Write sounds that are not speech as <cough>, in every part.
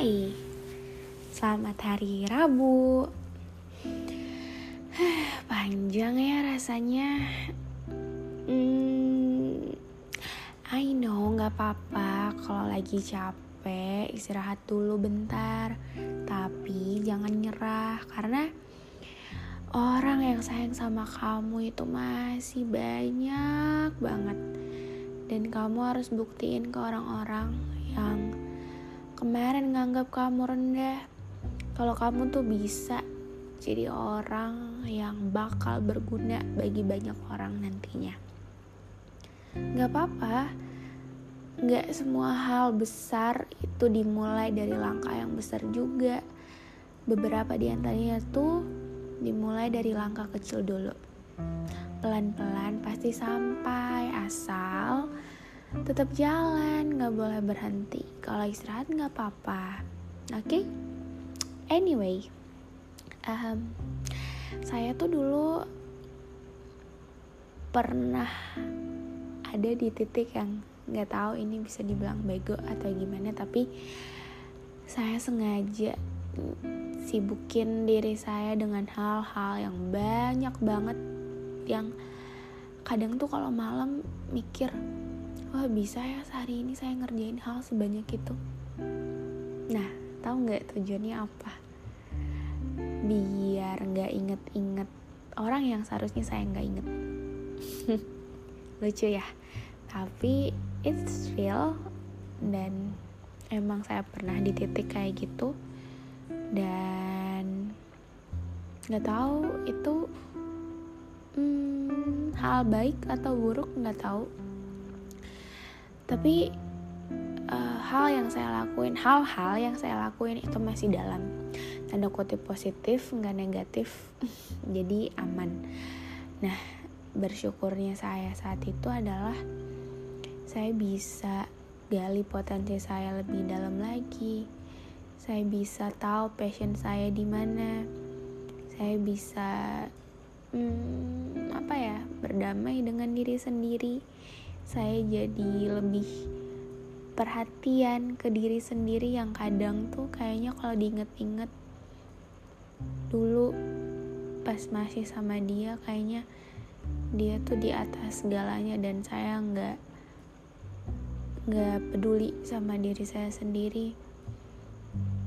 Hai, selamat hari Rabu. <sighs> Panjang ya rasanya. Hmm, I know nggak apa-apa kalau lagi capek istirahat dulu bentar. Tapi jangan nyerah karena orang yang sayang sama kamu itu masih banyak banget. Dan kamu harus buktiin ke orang-orang yang kemarin nganggap kamu rendah. Kalau kamu tuh bisa jadi orang yang bakal berguna bagi banyak orang nantinya. Nggak apa-apa. Nggak semua hal besar itu dimulai dari langkah yang besar juga. Beberapa di antaranya tuh dimulai dari langkah kecil dulu. Pelan-pelan pasti sampai asal tetap jalan nggak boleh berhenti kalau istirahat nggak apa-apa oke okay? anyway um, saya tuh dulu pernah ada di titik yang nggak tahu ini bisa dibilang bego atau gimana tapi saya sengaja sibukin diri saya dengan hal-hal yang banyak banget yang kadang tuh kalau malam mikir wah bisa ya sehari ini saya ngerjain hal sebanyak itu? Nah tahu nggak tujuannya apa? Biar nggak inget-inget orang yang seharusnya saya nggak inget. <laughs> Lucu ya. Tapi it's real dan emang saya pernah di titik kayak gitu. Dan nggak tahu itu hmm, hal baik atau buruk nggak tahu tapi uh, hal yang saya lakuin hal-hal yang saya lakuin itu masih dalam. Tanda kutip positif nggak negatif <laughs> jadi aman. Nah bersyukurnya saya saat itu adalah saya bisa gali potensi saya lebih dalam lagi. Saya bisa tahu passion saya di mana. Saya bisa hmm, apa ya berdamai dengan diri sendiri saya jadi lebih perhatian ke diri sendiri yang kadang tuh kayaknya kalau diinget-inget dulu pas masih sama dia kayaknya dia tuh di atas segalanya dan saya nggak nggak peduli sama diri saya sendiri.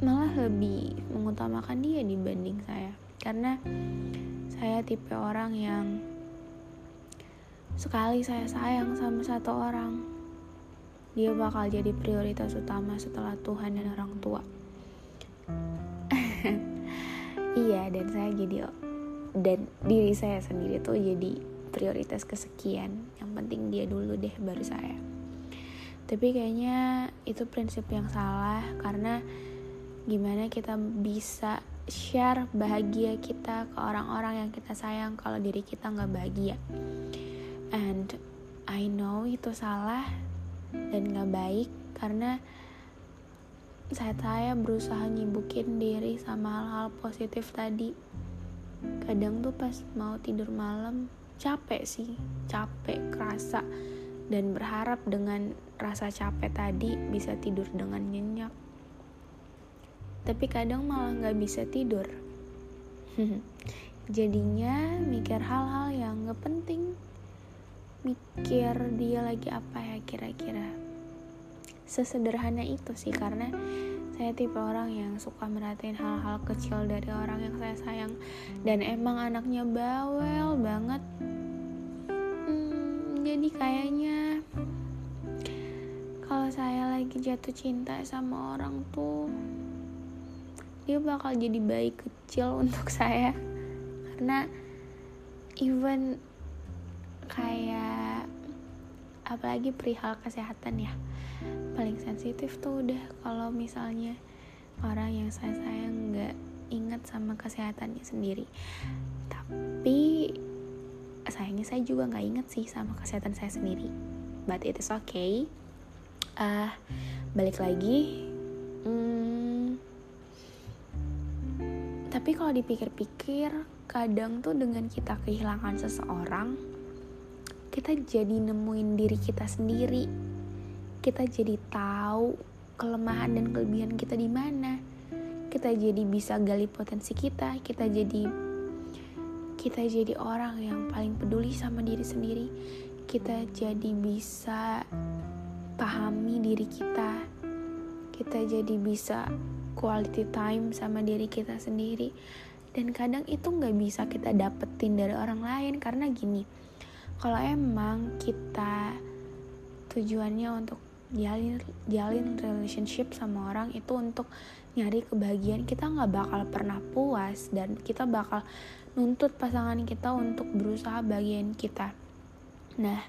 Malah lebih mengutamakan dia dibanding saya. Karena saya tipe orang yang sekali saya sayang sama satu orang. Dia bakal jadi prioritas utama setelah Tuhan dan orang tua. <laughs> Iya dan saya jadi dan diri saya sendiri tuh jadi prioritas kesekian. Yang penting dia dulu deh baru saya. Tapi kayaknya itu prinsip yang salah karena gimana kita bisa share bahagia kita ke orang-orang yang kita sayang kalau diri kita nggak bahagia and I know itu salah dan nggak baik karena saat saya berusaha nyibukin diri sama hal-hal positif tadi kadang tuh pas mau tidur malam capek sih capek kerasa dan berharap dengan rasa capek tadi bisa tidur dengan nyenyak. Tapi kadang malah nggak bisa tidur. <laughs> Jadinya mikir hal-hal yang nggak penting mikir dia lagi apa ya kira-kira? Sesederhana itu sih karena saya tipe orang yang suka merhatiin hal-hal kecil dari orang yang saya sayang. Dan emang anaknya bawel banget. Hmm, jadi kayaknya kalau saya lagi jatuh cinta sama orang tuh dia bakal jadi bayi kecil <laughs> untuk saya. Karena even apalagi perihal kesehatan ya. Paling sensitif tuh udah kalau misalnya orang yang saya sayang nggak ingat sama kesehatannya sendiri. Tapi sayangnya saya juga nggak inget sih sama kesehatan saya sendiri. But it is okay. Uh, balik lagi hmm, tapi kalau dipikir-pikir kadang tuh dengan kita kehilangan seseorang kita jadi nemuin diri kita sendiri. Kita jadi tahu kelemahan dan kelebihan kita di mana. Kita jadi bisa gali potensi kita. Kita jadi kita jadi orang yang paling peduli sama diri sendiri. Kita jadi bisa pahami diri kita. Kita jadi bisa quality time sama diri kita sendiri. Dan kadang itu nggak bisa kita dapetin dari orang lain. Karena gini kalau emang kita tujuannya untuk jalin jalin relationship sama orang itu untuk nyari kebahagiaan kita nggak bakal pernah puas dan kita bakal nuntut pasangan kita untuk berusaha bagian kita. Nah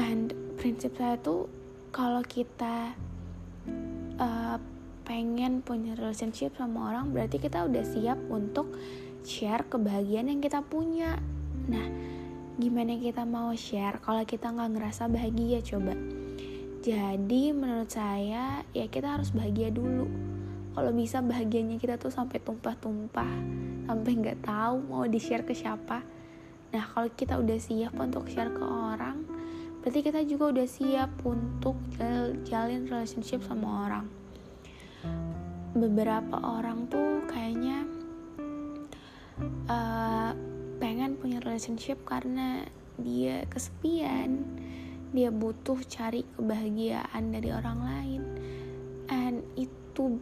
and prinsip saya tuh kalau kita uh, pengen punya relationship sama orang berarti kita udah siap untuk share kebahagiaan yang kita punya. Nah gimana kita mau share kalau kita nggak ngerasa bahagia coba. Jadi menurut saya ya kita harus bahagia dulu. Kalau bisa bahagianya kita tuh sampai tumpah-tumpah sampai nggak tahu mau di share ke siapa. Nah kalau kita udah siap untuk share ke orang berarti kita juga udah siap untuk jalin relationship sama orang. Beberapa orang tuh kayaknya uh, pengen punya relationship karena dia kesepian. Dia butuh cari kebahagiaan dari orang lain. And itu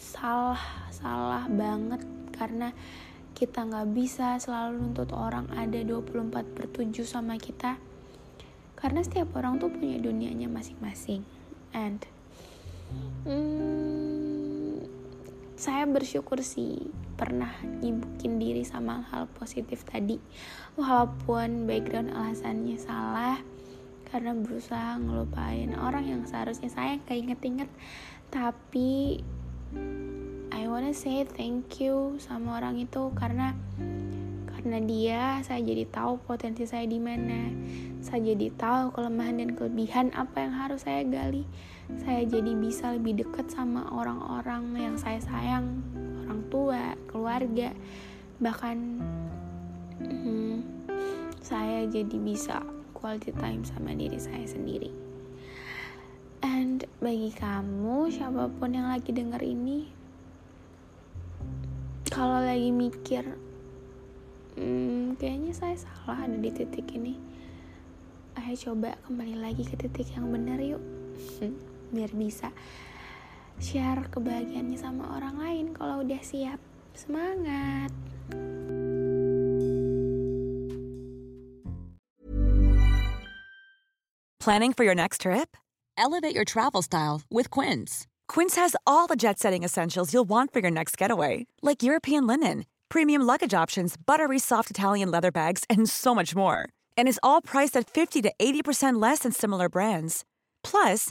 salah salah banget karena kita nggak bisa selalu nuntut orang ada 24 per 7 sama kita. Karena setiap orang tuh punya dunianya masing-masing. And hmm, saya bersyukur sih pernah nyibukin diri sama hal positif tadi. Walaupun background alasannya salah karena berusaha ngelupain orang yang seharusnya saya keinget-inget tapi I wanna say thank you sama orang itu karena karena dia saya jadi tahu potensi saya di mana. Saya jadi tahu kelemahan dan kelebihan apa yang harus saya gali. Saya jadi bisa lebih dekat sama orang-orang yang saya sayang tua keluarga bahkan hmm, saya jadi bisa quality time sama diri saya sendiri. And bagi kamu siapa pun yang lagi denger ini kalau lagi mikir hmm, kayaknya saya salah ada di titik ini ayo coba kembali lagi ke titik yang benar yuk. <laughs> Biar bisa share kebahagiaannya sama orang lain kalau udah siap. Semangat! Planning for your next trip? Elevate your travel style with Quince. Quince has all the jet setting essentials you'll want for your next getaway, like European linen, premium luggage options, buttery soft Italian leather bags, and so much more. And is all priced at 50 to 80% less than similar brands. Plus,